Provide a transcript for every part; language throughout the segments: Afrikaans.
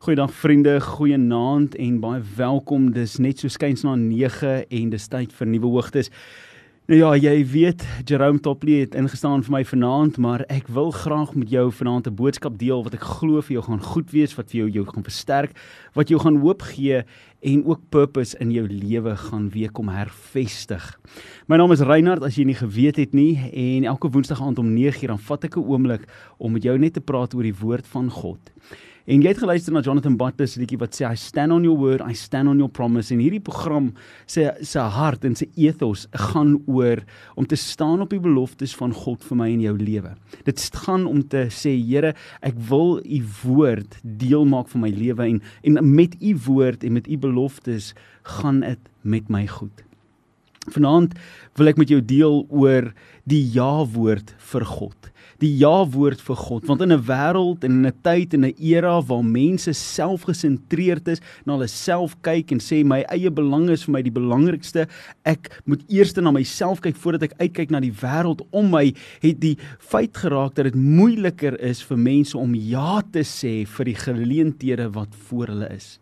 Goeiedag vriende, goeienaand en baie welkom. Dis net so skuins na 9 en dis tyd vir nuwe hoogtes. Nou ja, jy weet Jerome Topley het ingestaan vir my vanaand, maar ek wil graag met jou vanaand 'n boodskap deel wat ek glo vir jou gaan goed wees, wat vir jou jou gaan versterk, wat jou gaan hoop gee en ook purpose in jou lewe gaan weer kom hervestig. My naam is Reinhard as jy nie geweet het nie en elke woensdag aand om 9:00 dan vat ek 'n oomblik om met jou net te praat oor die woord van God. En jy het geluister na Jonathan Butler se liedjie wat sê I stand on your word, I stand on your promise. En hierdie program sê sy hart en sy ethos gaan oor om te staan op die beloftes van God vir my en jou lewe. Dit gaan om te sê Here, ek wil u woord deel maak van my lewe en en met u woord en met u beloftes gaan dit met my goed. Vanaand wil ek met jou deel oor die ja woord vir God. Die ja woord vir God want in 'n wêreld en in 'n tyd en 'n era waar mense selfgesentreerd is na hulle self kyk en sê my eie belang is vir my die belangrikste. Ek moet eers na myself kyk voordat ek uitkyk na die wêreld om my het die feit geraak dat dit moeiliker is vir mense om ja te sê vir die geleenthede wat voor hulle is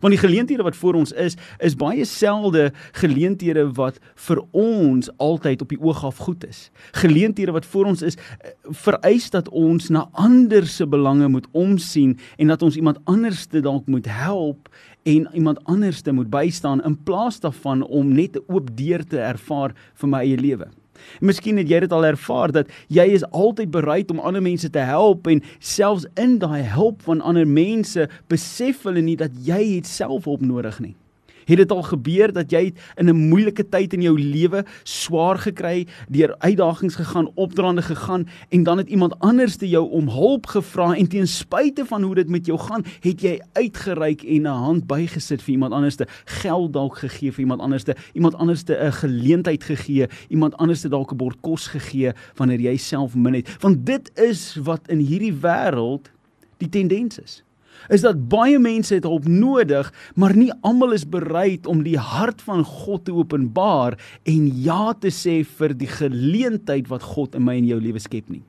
Want die geleenthede wat voor ons is, is baie selde geleenthede wat vir ons altyd op die oog af goed is. Geleenthede wat voor ons is, eh, vereis dat ons na ander se belange moet omsien en dat ons iemand anders te dalk moet help en iemand anders te moet bystaan in plaas daarvan om net 'n oop deur te ervaar vir my eie lewe. Miskien het jy dit al ervaar dat jy is altyd bereid om ander mense te help en selfs in daai hulp van ander mense besef hulle nie dat jy het self hulp nodig nie. Het dit al gebeur dat jy in 'n moeilike tyd in jou lewe swaar gekry, deur uitdagings gegaan, opdraande gegaan en dan het iemand anders te jou om hulp gevra en ten spyte van hoe dit met jou gaan, het jy uitgereik en 'n hand bygesit vir iemand anders te geld dalk gegee vir iemand anders te iemand anders te 'n geleentheid gegee, iemand anders te dalk 'n bord kos gegee wanneer jy self min het. Want dit is wat in hierdie wêreld die tendens is is dat baie mense het hulp nodig, maar nie almal is bereid om die hart van God te openbaar en ja te sê vir die geleentheid wat God in my en jou lewe skep nie.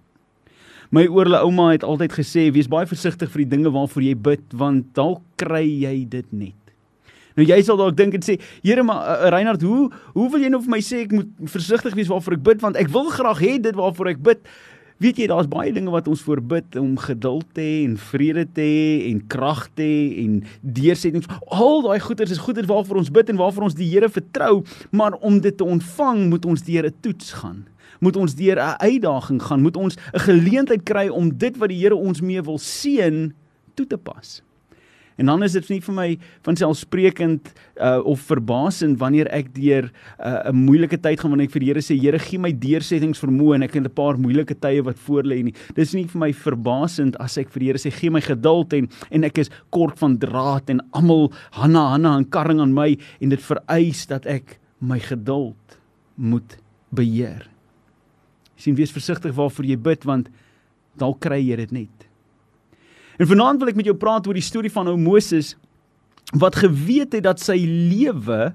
My oorle ouma het altyd gesê wees baie versigtig vir die dinge waarvoor jy bid want dalk kry jy dit net. Nou jy sal dalk dink en sê, Here maar uh, Reinhard, hoe hoe wil jy nou vir my sê ek moet versigtig wees waarvoor ek bid want ek wil graag hê dit waarvoor ek bid Weet jy, daar's baie dinge wat ons voorbid om geduld te hê en vrede te hê en krag te hê en deursettings. Al daai goeders is goeders waarvoor ons bid en waarvoor ons die Here vertrou, maar om dit te ontvang, moet ons deur 'n toets gaan. Moet ons deur 'n uitdaging gaan, moet ons 'n geleentheid kry om dit wat die Here ons mee wil seën toe te pas. En dan is dit nie vir my van selfsprekend uh, of verbasend wanneer ek deur uh, 'n uh, moeilike tyd gaan wanneer ek vir die Here sê Here gee my deursettings vermoë en ek het 'n paar moeilike tye wat voor lê nie. Dis nie vir my verbasend as ek vir die Here sê gee my geduld en en ek is kort van draad en almal hanna hanna en karring aan my en dit vereis dat ek my geduld moet beheer. Sien wees versigtig waarvoor jy bid want dalk kry jy dit net. En vanaand wil ek met jou praat oor die storie van ou Moses wat geweet het dat sy lewe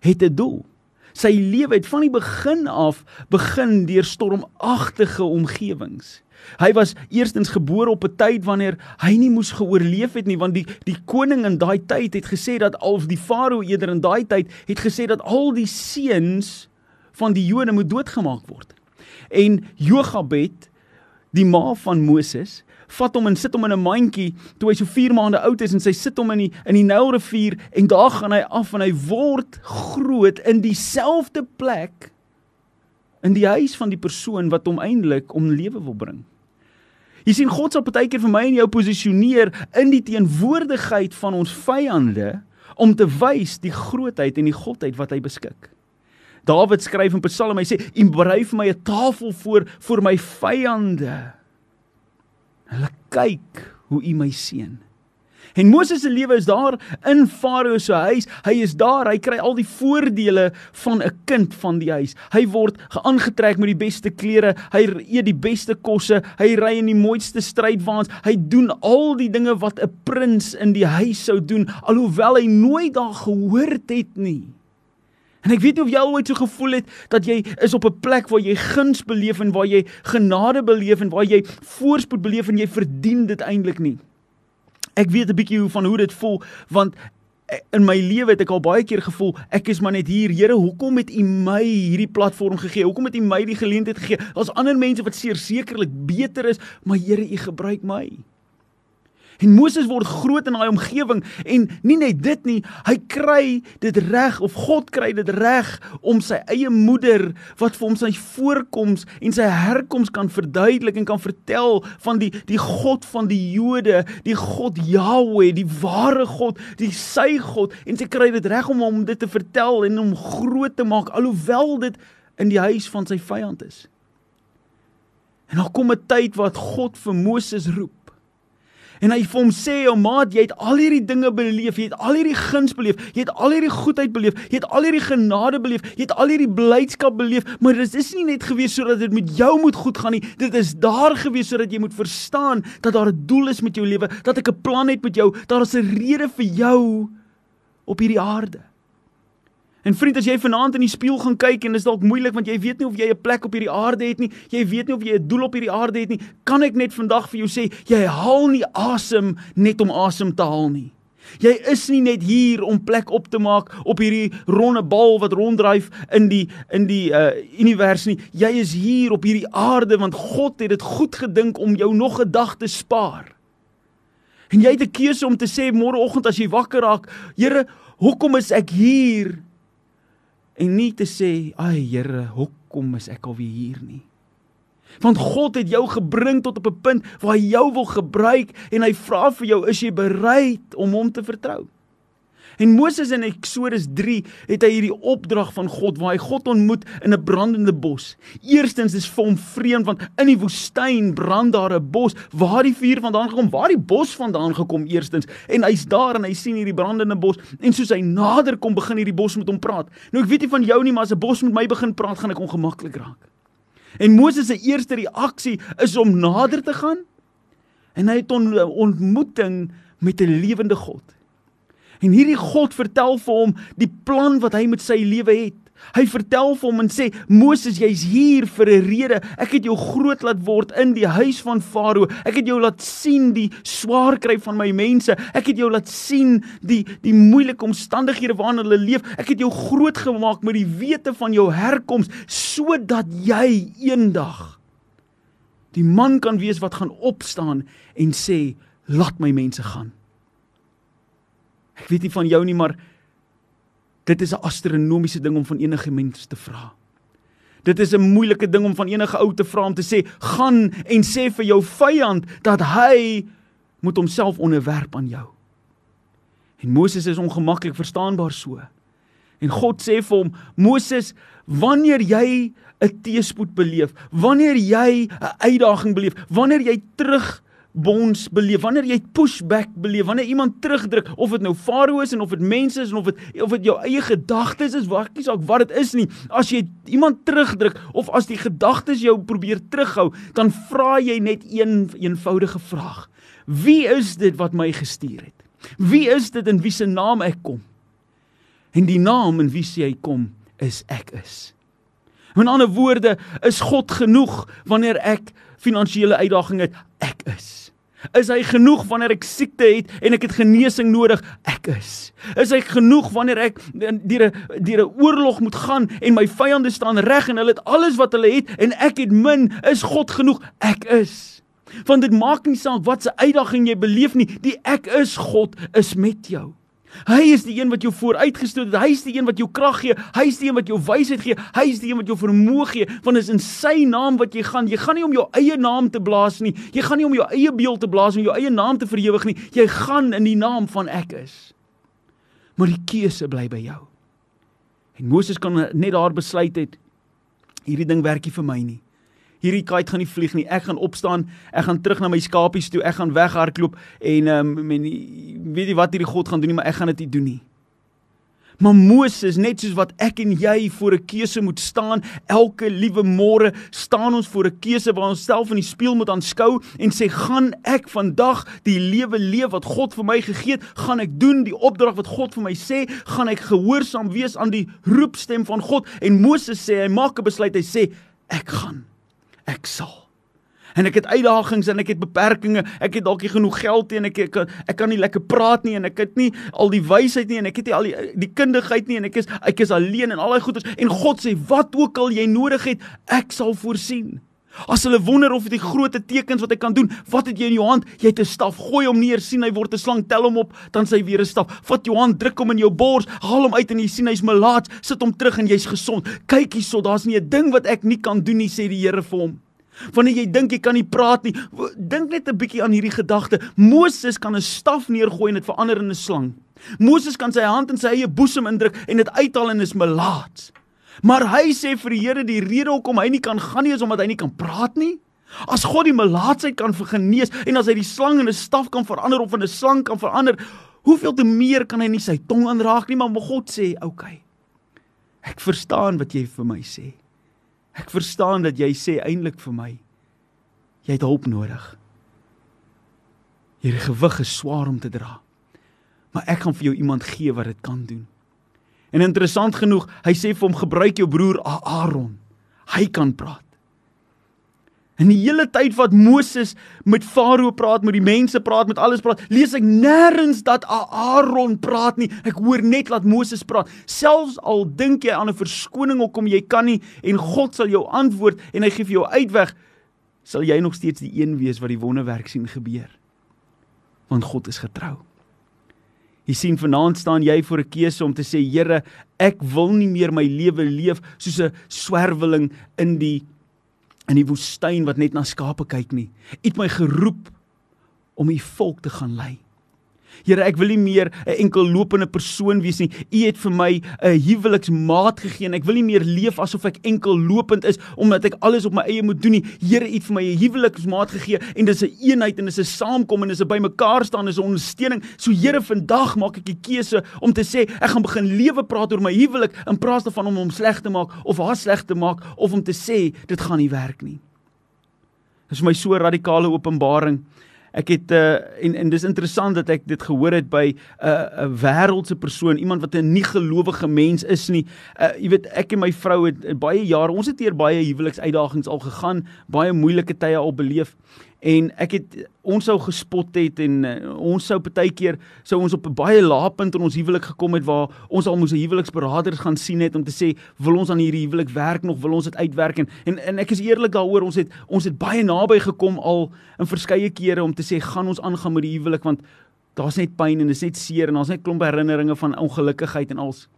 het 'n doel. Sy lewe het van die begin af begin deur stormagtige omgewings. Hy was eerstens gebore op 'n tyd wanneer hy nie moes geoorleef het nie want die die koning in daai tyd het gesê dat al die farao eerder in daai tyd het gesê dat al die seuns van die Jode moet doodgemaak word. En Jogabed, die ma van Moses, vat hom en sit hom in 'n mandjie toe hy so 4 maande oud is en sy sit hom in die in die Nylrivier en daar gaan hy af en hy word groot in dieselfde plek in die huis van die persoon wat hom eintlik om lewe wil bring. Jy sien God sal partykeer vir my en jou posisioneer in die teenwoordigheid van ons vyande om te wys die grootheid en die godheid wat hy beskik. Dawid skryf in Psalm hy sê: "U berei vir my 'n tafel voor voor my vyande." Hulle kyk hoe u my seën. En Moses se lewe is daar in Farao se huis. Hy is daar, hy kry al die voordele van 'n kind van die huis. Hy word aangetrek met die beste klere, hy eet die beste kosse, hy ry in die mooiste strydwaans. Hy doen al die dinge wat 'n prins in die huis sou doen, alhoewel hy nooit daar gehoord het nie. En ek weet nie of jy ooit so gevoel het dat jy is op 'n plek waar jy guns beleef en waar jy genade beleef en waar jy voorspoed beleef en jy verdien dit eintlik nie. ek weet 'n bietjie hoe van hoe dit voel want in my lewe het ek al baie keer gevoel ek is maar net hier Here hoekom het U my hierdie platform gegee? Hoekom het U my die geleentheid gegee? Daar's ander mense wat sekerlik beter is maar Here U gebruik my En Moses word groot in daai omgewing en nie net dit nie, hy kry dit reg of God kry dit reg om sy eie moeder wat vir hom sy voorkoms en sy herkoms kan verduidelik en kan vertel van die die God van die Jode, die God Jahweh, die ware God, die sy God en sy kry dit reg om hom dit te vertel en hom groot te maak alhoewel dit in die huis van sy vyand is. En dan kom 'n tyd wat God vir Moses roep En hy vir hom sê, "O maat, jy het al hierdie dinge beleef, jy het al hierdie guns beleef, jy het al hierdie goedheid beleef, jy het al hierdie genade beleef, jy het al hierdie blydskap beleef, maar dit is nie net gewees sodat dit met jou moet goed gaan nie. Dit is daar gewees sodat jy moet verstaan dat daar 'n doel is met jou lewe, dat ek 'n plan het met jou, daar is 'n rede vir jou op hierdie aarde." En vriend, as jy vanaand in die spieël gaan kyk en dit is dalk moeilik want jy weet nie of jy 'n plek op hierdie aarde het nie, jy weet nie of jy 'n doel op hierdie aarde het nie, kan ek net vandag vir jou sê, jy haal nie asem net om asem te haal nie. Jy is nie net hier om plek op te maak op hierdie ronde bal wat ronddryf in die in die uh univers nie. Jy is hier op hierdie aarde want God het dit goed gedink om jou nog 'n dag te spaar. En jy het 'n keuse om te sê môreoggend as jy wakker raak, Here, hoekom is ek hier? En nie te sê, "Ag Here, hoekom is ek alweer hier nie?" Want God het jou gebring tot op 'n punt waar hy jou wil gebruik en hy vra vir jou, "Is jy bereid om hom te vertrou?" En Moses in Eksodus 3 het hy hierdie opdrag van God waar hy God ontmoet in 'n brandende bos. Eerstens is vir hom vreemd want in die woestyn brand daar 'n bos. Waar die vuur vandaan gekom? Waar die bos vandaan gekom eerstens? En hy's daar en hy sien hierdie brandende bos en soos hy nader kom begin hierdie bos met hom praat. Nou ek weet nie van jou nie, maar as 'n bos met my begin praat, gaan ek ongemaklik raak. En Moses se eerste reaksie is om nader te gaan en hy het 'n ontmoeting met 'n lewende God. En hierdie God vertel vir hom die plan wat hy met sy lewe het. Hy vertel vir hom en sê: "Moses, jy's hier vir 'n rede. Ek het jou groot laat word in die huis van Farao. Ek het jou laat sien die swaar kry van my mense. Ek het jou laat sien die die moeilike omstandighede waarin hulle leef. Ek het jou groot gemaak met die wete van jou herkoms sodat jy eendag die man kan wees wat gaan opstaan en sê: "Laat my mense gaan." Ek weet nie van jou nie, maar dit is 'n astronomiese ding om van enige mens te vra. Dit is 'n moeilike ding om van enige ou te vra om te sê, "Gaan en sê vir jou vyand dat hy moet homself onderwerp aan jou." En Moses is ongemaklik verstaanbaar so. En God sê vir hom, "Moses, wanneer jy 'n teëspoed beleef, wanneer jy 'n uitdaging beleef, wanneer jy terug bons beleef, wanneer jy pushback beleef, wanneer iemand terugdruk of dit nou farao is en of dit mense is en of dit of dit jou eie gedagtes is, wat nie saak wat dit is nie. As jy iemand terugdruk of as die gedagtes jou probeer terughou, dan vra jy net een eenvoudige vraag. Wie is dit wat my gestuur het? Wie is dit in wie se naam ek kom? En die naam in wie sy hy kom is ek is. In ander woorde, is God genoeg wanneer ek finansiële uitdagings het? Ek is. Is hy genoeg wanneer ek siekte het en ek het genesing nodig? Ek is. Is hy genoeg wanneer ek deur 'n deur 'n oorlog moet gaan en my vyande staan reg en hulle het alles wat hulle het en ek het min? Is God genoeg? Ek is. Want dit maak nie saak wat se uitdaging jy beleef nie, die ek is God is met jou. Hy is die een wat jou vooruitgestoot het. Hy is die een wat jou krag gee. Hy is die een wat jou wysheid gee. Hy is die een wat jou vermoë gee. Want dit is in sy naam wat jy gaan. Jy gaan nie om jou eie naam te blaas nie. Jy gaan nie om jou eie beeld te blaas en jou eie naam te verewig nie. Jy gaan in die naam van ek is. Maar die keuse bly by jou. En Moses kan net daar besluit het hierdie ding werk nie vir my nie hierdie kite gaan nie vlieg nie. Ek gaan opstaan, ek gaan terug na my skapies toe, ek gaan weghardloop en ehm um, weet jy wat hierdie God gaan doen nie, maar ek gaan dit nie doen nie. Maar Moses, net soos wat ek en jy voor 'n keuse moet staan, elke liewe môre staan ons voor 'n keuse waar ons self in die spieël moet aanskou en sê, "Gaan ek vandag die lewe leef wat God vir my gegee het? Gaan ek doen die opdrag wat God vir my sê? Gaan ek gehoorsaam wees aan die roepstem van God?" En Moses sê, hy maak 'n besluit, hy sê, "Ek gaan." Ek sal. En ek het uitdagings en ek het beperkings. Ek het dalk nie genoeg geld nie en ek ek, ek kan nie lekker praat nie en ek het nie al die wysheid nie en ek het nie al die, die kundigheid nie en ek is ek is alleen en al daai goeders en God sê wat ook al jy nodig het, ek sal voorsien. As hulle wonder of die groot tekens wat hy kan doen, wat het jy in jou hand? Jy het 'n staf, gooi hom neer, sien hy word 'n slang, tel hom op, dan sy weer 'n staf. Vat jou hand, druk hom in jou bors, haal hom uit en jy sien hy's melaats, sit hom terug en jy's gesond. Kyk hierso, daar's nie 'n ding wat ek nie kan doen nie, sê die Here vir hom. Wanneer jy dink jy kan nie praat nie, dink net 'n bietjie aan hierdie gedagte. Moses kan 'n staf neergooi en dit verander in 'n slang. Moses kan sy hand in sy eie boesem indruk en dit uithaal en is melaats. Maar hy sê vir die Here die rede hoekom hy nie kan gaan nie is omdat hy nie kan praat nie. As God die melaatsheid kan genees en as hy die slang in 'n staf kan verander of in 'n slang kan verander, hoeveel te meer kan hy nie sy tong aanraak nie, maar God sê, "Oké. Okay, ek verstaan wat jy vir my sê. Ek verstaan dat jy sê eintlik vir my jy het hulp nodig. Hierdie gewig is swaar om te dra. Maar ek gaan vir jou iemand gee wat dit kan doen." En interessant genoeg, hy sê vir hom gebruik jou broer Aaron. Hy kan praat. En die hele tyd wat Moses met Farao praat, met die mense praat, met alles praat, lees ek nêrens dat Aaron praat nie. Ek hoor net dat Moses praat. Selfs al dink jy aan 'n verskoning hoekom jy kan nie en God sal jou antwoord en hy gee vir jou uitweg, sal jy nog steeds die een wees wat die wonderwerk sien gebeur. Want God is getrou. Jy sien vanaand staan jy voor 'n keuse om te sê Here, ek wil nie meer my lewe leef soos 'n swerweling in die in die woestyn wat net na skape kyk nie. U het my geroep om u volk te gaan lei. Here, ek wil nie meer 'n enkel lopende persoon wees nie. U het vir my 'n huweliksmaat gegee en ek wil nie meer leef asof ek enkel lopend is omdat ek alles op my eie moet doen nie. Here, u het vir my 'n huweliksmaat gegee en dis 'n een eenheid en dis 'n saamkom en dis 'n bymekaar staan, dis 'n ondersteuning. So Here, vandag maak ek die keuse om te sê ek gaan begin lewe praat oor my huwelik in plaas daarvan om hom sleg te maak of haar sleg te maak of om te sê dit gaan nie werk nie. Dis vir my so 'n radikale openbaring. Ek het uh, en en dis interessant dat ek dit gehoor het by 'n uh, 'n wêreldse persoon, iemand wat 'n nie gelowige mens is nie. Uh, jy weet, ek en my vrou het, het baie jare, ons het hier baie huweliksuitdagings al gegaan, baie moeilike tye al beleef en ek het ons sou gespot het en uh, ons sou baie keer sou ons op 'n baie lae punt in ons huwelik gekom het waar ons al moes 'n huweliksberader gaan sien het om te sê wil ons aan hierdie huwelik werk nog? Wil ons dit uitwerk? En, en en ek is eerlik daaroor ons het ons het baie naby gekom al in verskeie kere om te sê gaan ons aangaan met die huwelik? Want daar's net pyn en dis net seer en daar's net klomp herinneringe van ongelukkigheid en als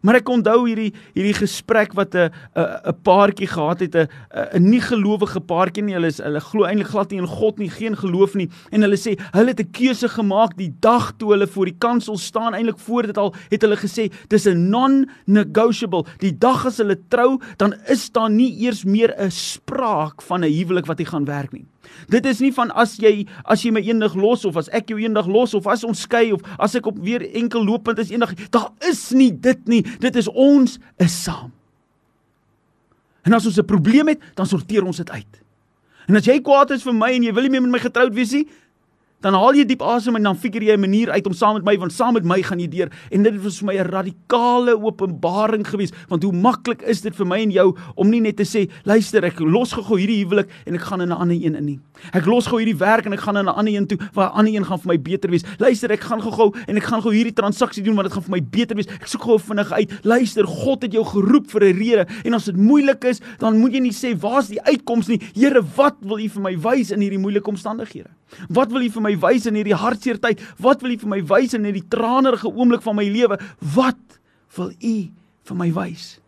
Maar ek onthou hierdie hierdie gesprek wat 'n 'n 'n paartjie gehad het 'n 'n nie gelowige paartjie nie. Hulle is hulle glo eintlik glad nie in God nie, geen geloof nie. En hulle sê hulle het 'n keuse gemaak die dag toe hulle voor die kansel staan. Eintlik voor dit al het hulle gesê dis 'n non-negotiable. Die dag as hulle trou, dan is daar nie eers meer 'n spraak van 'n huwelik wat hy gaan werk nie. Dit is nie van as jy as jy my eendag los of as ek jou eendag los of as ons skei of as ek op weer enkel lopend is eendag daar is nie dit nie dit is ons is saam. En as ons 'n probleem het, dan sorteer ons dit uit. En as jy kwaad is vir my en jy wil nie meer met my getroud wees nie, dan haal jy diep asem en dan figure jy 'n manier uit om saam met my want saam met my gaan jy deur. En dit was vir my 'n radikale openbaring geweest want hoe maklik is dit vir my en jou om nie net te sê luister ek los gou hierdie huwelik en ek gaan in 'n ander een in nie. Ek los gou hierdie werk en ek gaan in 'n ander een toe waar 'n ander een gaan vir my beter wees. Luister ek gaan gou-gou en ek gaan gou hierdie transaksie doen want dit gaan vir my beter wees. Ek soek gou vinnig uit. Luister God het jou geroep vir 'n rede. En as dit moeilik is dan moet jy nie sê waar's die uitkoms nie? Here wat wil u vir my wys in hierdie moeilike omstandighede? Wat wil u vir my my wys in hierdie hartseer tyd? Wat wil U vir my wys in hierdie tranerige oomblik van my lewe? Wat wil U vir my wys?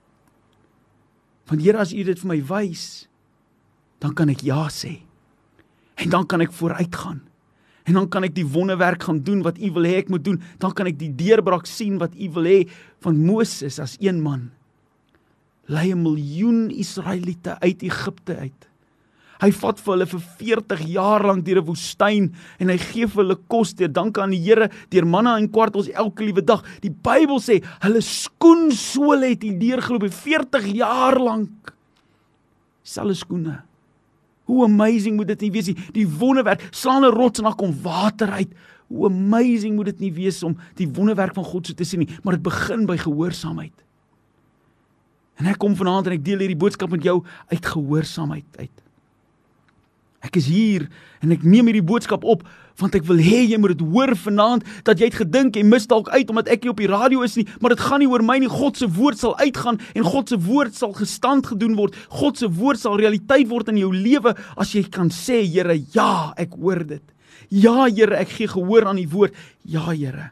Want Here, as U dit vir my wys, dan kan ek ja sê. En dan kan ek vooruitgaan. En dan kan ek die wonderwerk gaan doen wat U wil hê ek moet doen. Dan kan ek die deurbraak sien wat U wil hê van Moses as een man. Lei 'n miljoen Israeliete uit Egipte uit. Hy vat vir hulle vir 40 jaar lank deur 'n woestyn en hy gee vir hulle kos deur dank aan die Here deur manna en kwartels elke liewe dag. Die Bybel sê hulle skoensole het hy deurgeloop vir 40 jaar lank. Selfe skoene. Hoe amazing moet dit nie wees nie. Die wonderwerk, slaan 'n rots en dan kom water uit. Hoe amazing moet dit nie wees om die wonderwerk van God so te sien nie, maar dit begin by gehoorsaamheid. En ek kom vanaand en ek deel hierdie boodskap met jou uit gehoorsaamheid uit. Ek is hier en ek neem hierdie boodskap op want ek wil hê jy moet dit hoor vanaand dat jy het gedink jy mis dalk uit omdat ek nie op die radio is nie, maar dit gaan nie oor my nie. God se woord sal uitgaan en God se woord sal gestand gedoen word. God se woord sal realiteit word in jou lewe as jy kan sê, Here, ja, ek hoor dit. Ja, Here, ek gee gehoor aan u woord. Ja, Here,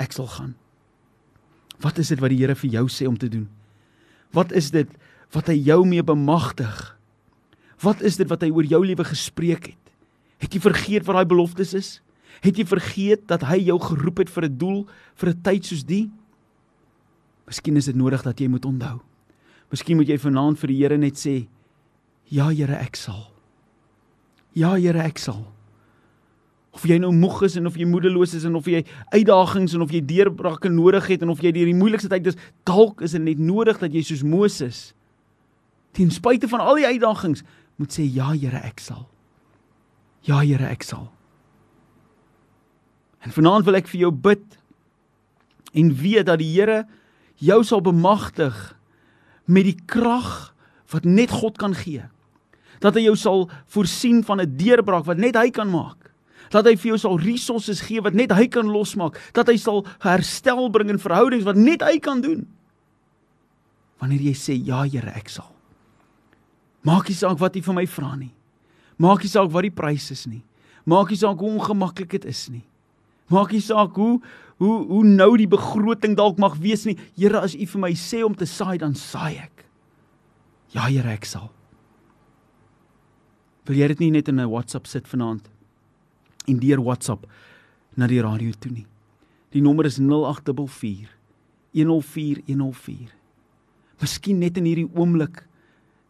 ek sal gaan. Wat is dit wat die Here vir jou sê om te doen? Wat is dit wat hy jou mee bemagtig? Wat is dit wat hy oor jou lewe gespreek het? Het jy vergeet wat daai beloftes is? Het jy vergeet dat hy jou geroep het vir 'n doel, vir 'n tyd soos die? Miskien is dit nodig dat jy moet onthou. Miskien moet jy vanaand vir die Here net sê: "Ja, Here, ek sal." Ja, Here, ek sal. Of jy nou moeg is en of jy moedeloos is en of jy uitdagings en of jy deurbrake nodig het en of jy deur die moeilikste tyd is, dalk is dit net nodig dat jy soos Moses ten spyte van al die uitdagings moet sê: "Ja, Here, ek sal." Ja Here, ek sal. En vanaand wil ek vir jou bid en weet dat die Here jou sal bemagtig met die krag wat net God kan gee. Dat hy jou sal voorsien van 'n deurbraak wat net hy kan maak. Dat hy vir jou sal resources gee wat net hy kan losmaak. Dat hy sal herstel bring in verhoudings wat net hy kan doen. Wanneer jy sê ja Here, ek sal. Maak nie saak wat jy van my vra nie. Maak nie saak wat die prys is nie. Maak nie saak hoe ongemaklik dit is nie. Maak nie saak hoe hoe hoe nou die begroting dalk mag wees nie. Here, as U vir my sê om te saai, dan saai ek. Ja, Here, ek sal. Wil jy dit nie net in 'n WhatsApp sit vanaand en deur WhatsApp na die radio toe nie. Die nommer is 0844 104 104. Miskien net in hierdie oomblik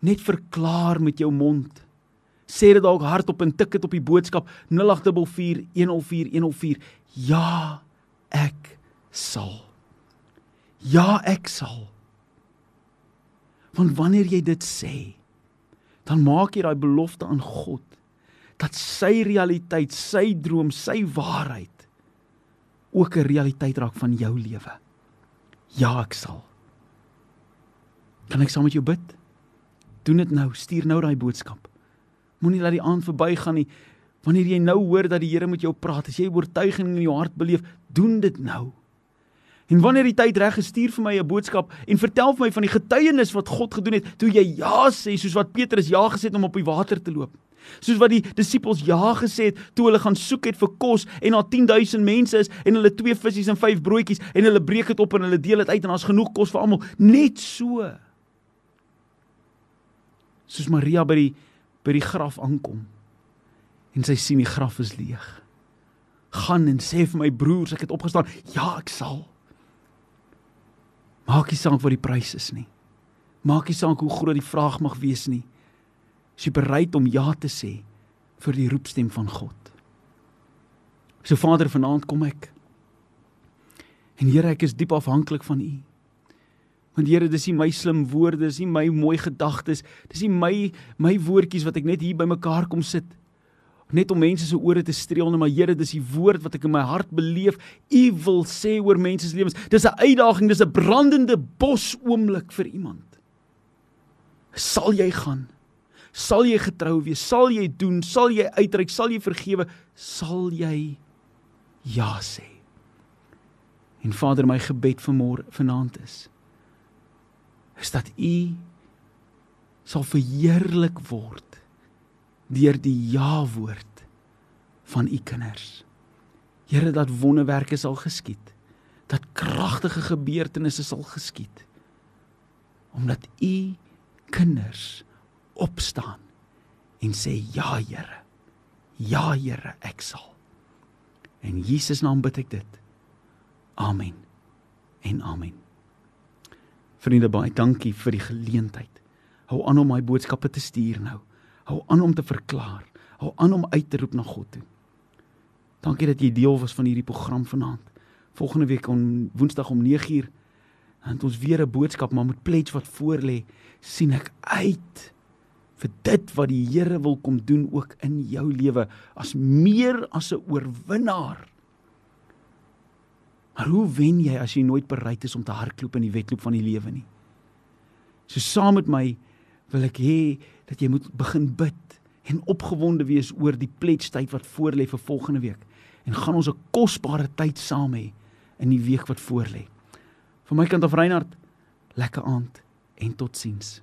net verklaar met jou mond. Sê dit dalk hardop en tik dit op die boodskap 084104 ja ek sal. Ja ek sal. Want wanneer jy dit sê dan maak jy daai belofte aan God dat sy realiteit sy droom sy waarheid ook 'n realiteit raak van jou lewe. Ja ek sal. Kan ek saam met jou bid doen dit nou stuur nou daai boodskap Moenie laat die aand verbygaan nie. Wanneer jy nou hoor dat die Here met jou praat, as jy oortuiging in jou hart beleef, doen dit nou. En wanneer die tyd reg is, stuur vir my 'n boodskap en vertel vir my van die getuienis wat God gedoen het toe jy ja sê, soos wat Petrus ja gesê het om op die water te loop. Soos wat die disippels ja gesê het toe hulle gaan soek het vir kos en daar 10000 mense is en hulle twee visse en vyf broodjies en hulle breek dit op en hulle deel dit uit en daar's genoeg kos vir almal. Net so. Soos Maria by die by die graf aankom en sy sien die graf is leeg. Gaan en sê vir my broers ek het opgestaan. Ja, ek sal. Maak nie saak wat die prys is nie. Maak nie saak hoe groot die vraag mag wees nie. Is jy bereid om ja te sê vir die roepstem van God? So Vader, vanaand kom ek. En Here, ek is diep afhanklik van U. Want Here, dis nie my slim woorde, dis nie my mooi gedagtes, dis nie my my woordjies wat ek net hier bymekaar kom sit net om mense se ore te streel maar Here, dis die woord wat ek in my hart beleef. U wil sê oor mense se lewens. Dis 'n uitdaging, dis 'n brandende bos oomblik vir iemand. Sal jy gaan? Sal jy getrou wees? Sal jy doen? Sal jy uitreik? Sal jy vergewe? Sal jy ja sê? En Vader, my gebed vir môre vanaand is is dat u sal verheerlik word deur die ja woord van u kinders. Here dat wonderwerke sal geskied. Dat kragtige gebeurtenisse sal geskied. Omdat u kinders opstaan en sê ja Here. Ja Here, ek sal. In Jesus naam bid ek dit. Amen. En amen. Vriende, baie dankie vir die geleentheid. Hou aan om my boodskappe te stuur nou. Hou aan om te verklaar. Hou aan om uit te roep na God toe. Dankie dat jy deel was van hierdie program vanaand. Volgende week om Woensdag om 9uur het ons weer 'n boodskap, maar met pledge wat voor lê, sien ek uit vir dit wat die Here wil kom doen ook in jou lewe as meer as 'n oorwinnaar. Maar hoe wen jy as jy nooit bereid is om te hardloop in die wedloop van die lewe nie? So saam met my wil ek hê dat jy moet begin bid en opgewonde wees oor die pledge tyd wat voorlê vir volgende week en gaan ons 'n kosbare tyd saam hê in die week wat voorlê. Van my kant af Reinhard, lekker aand en totsiens.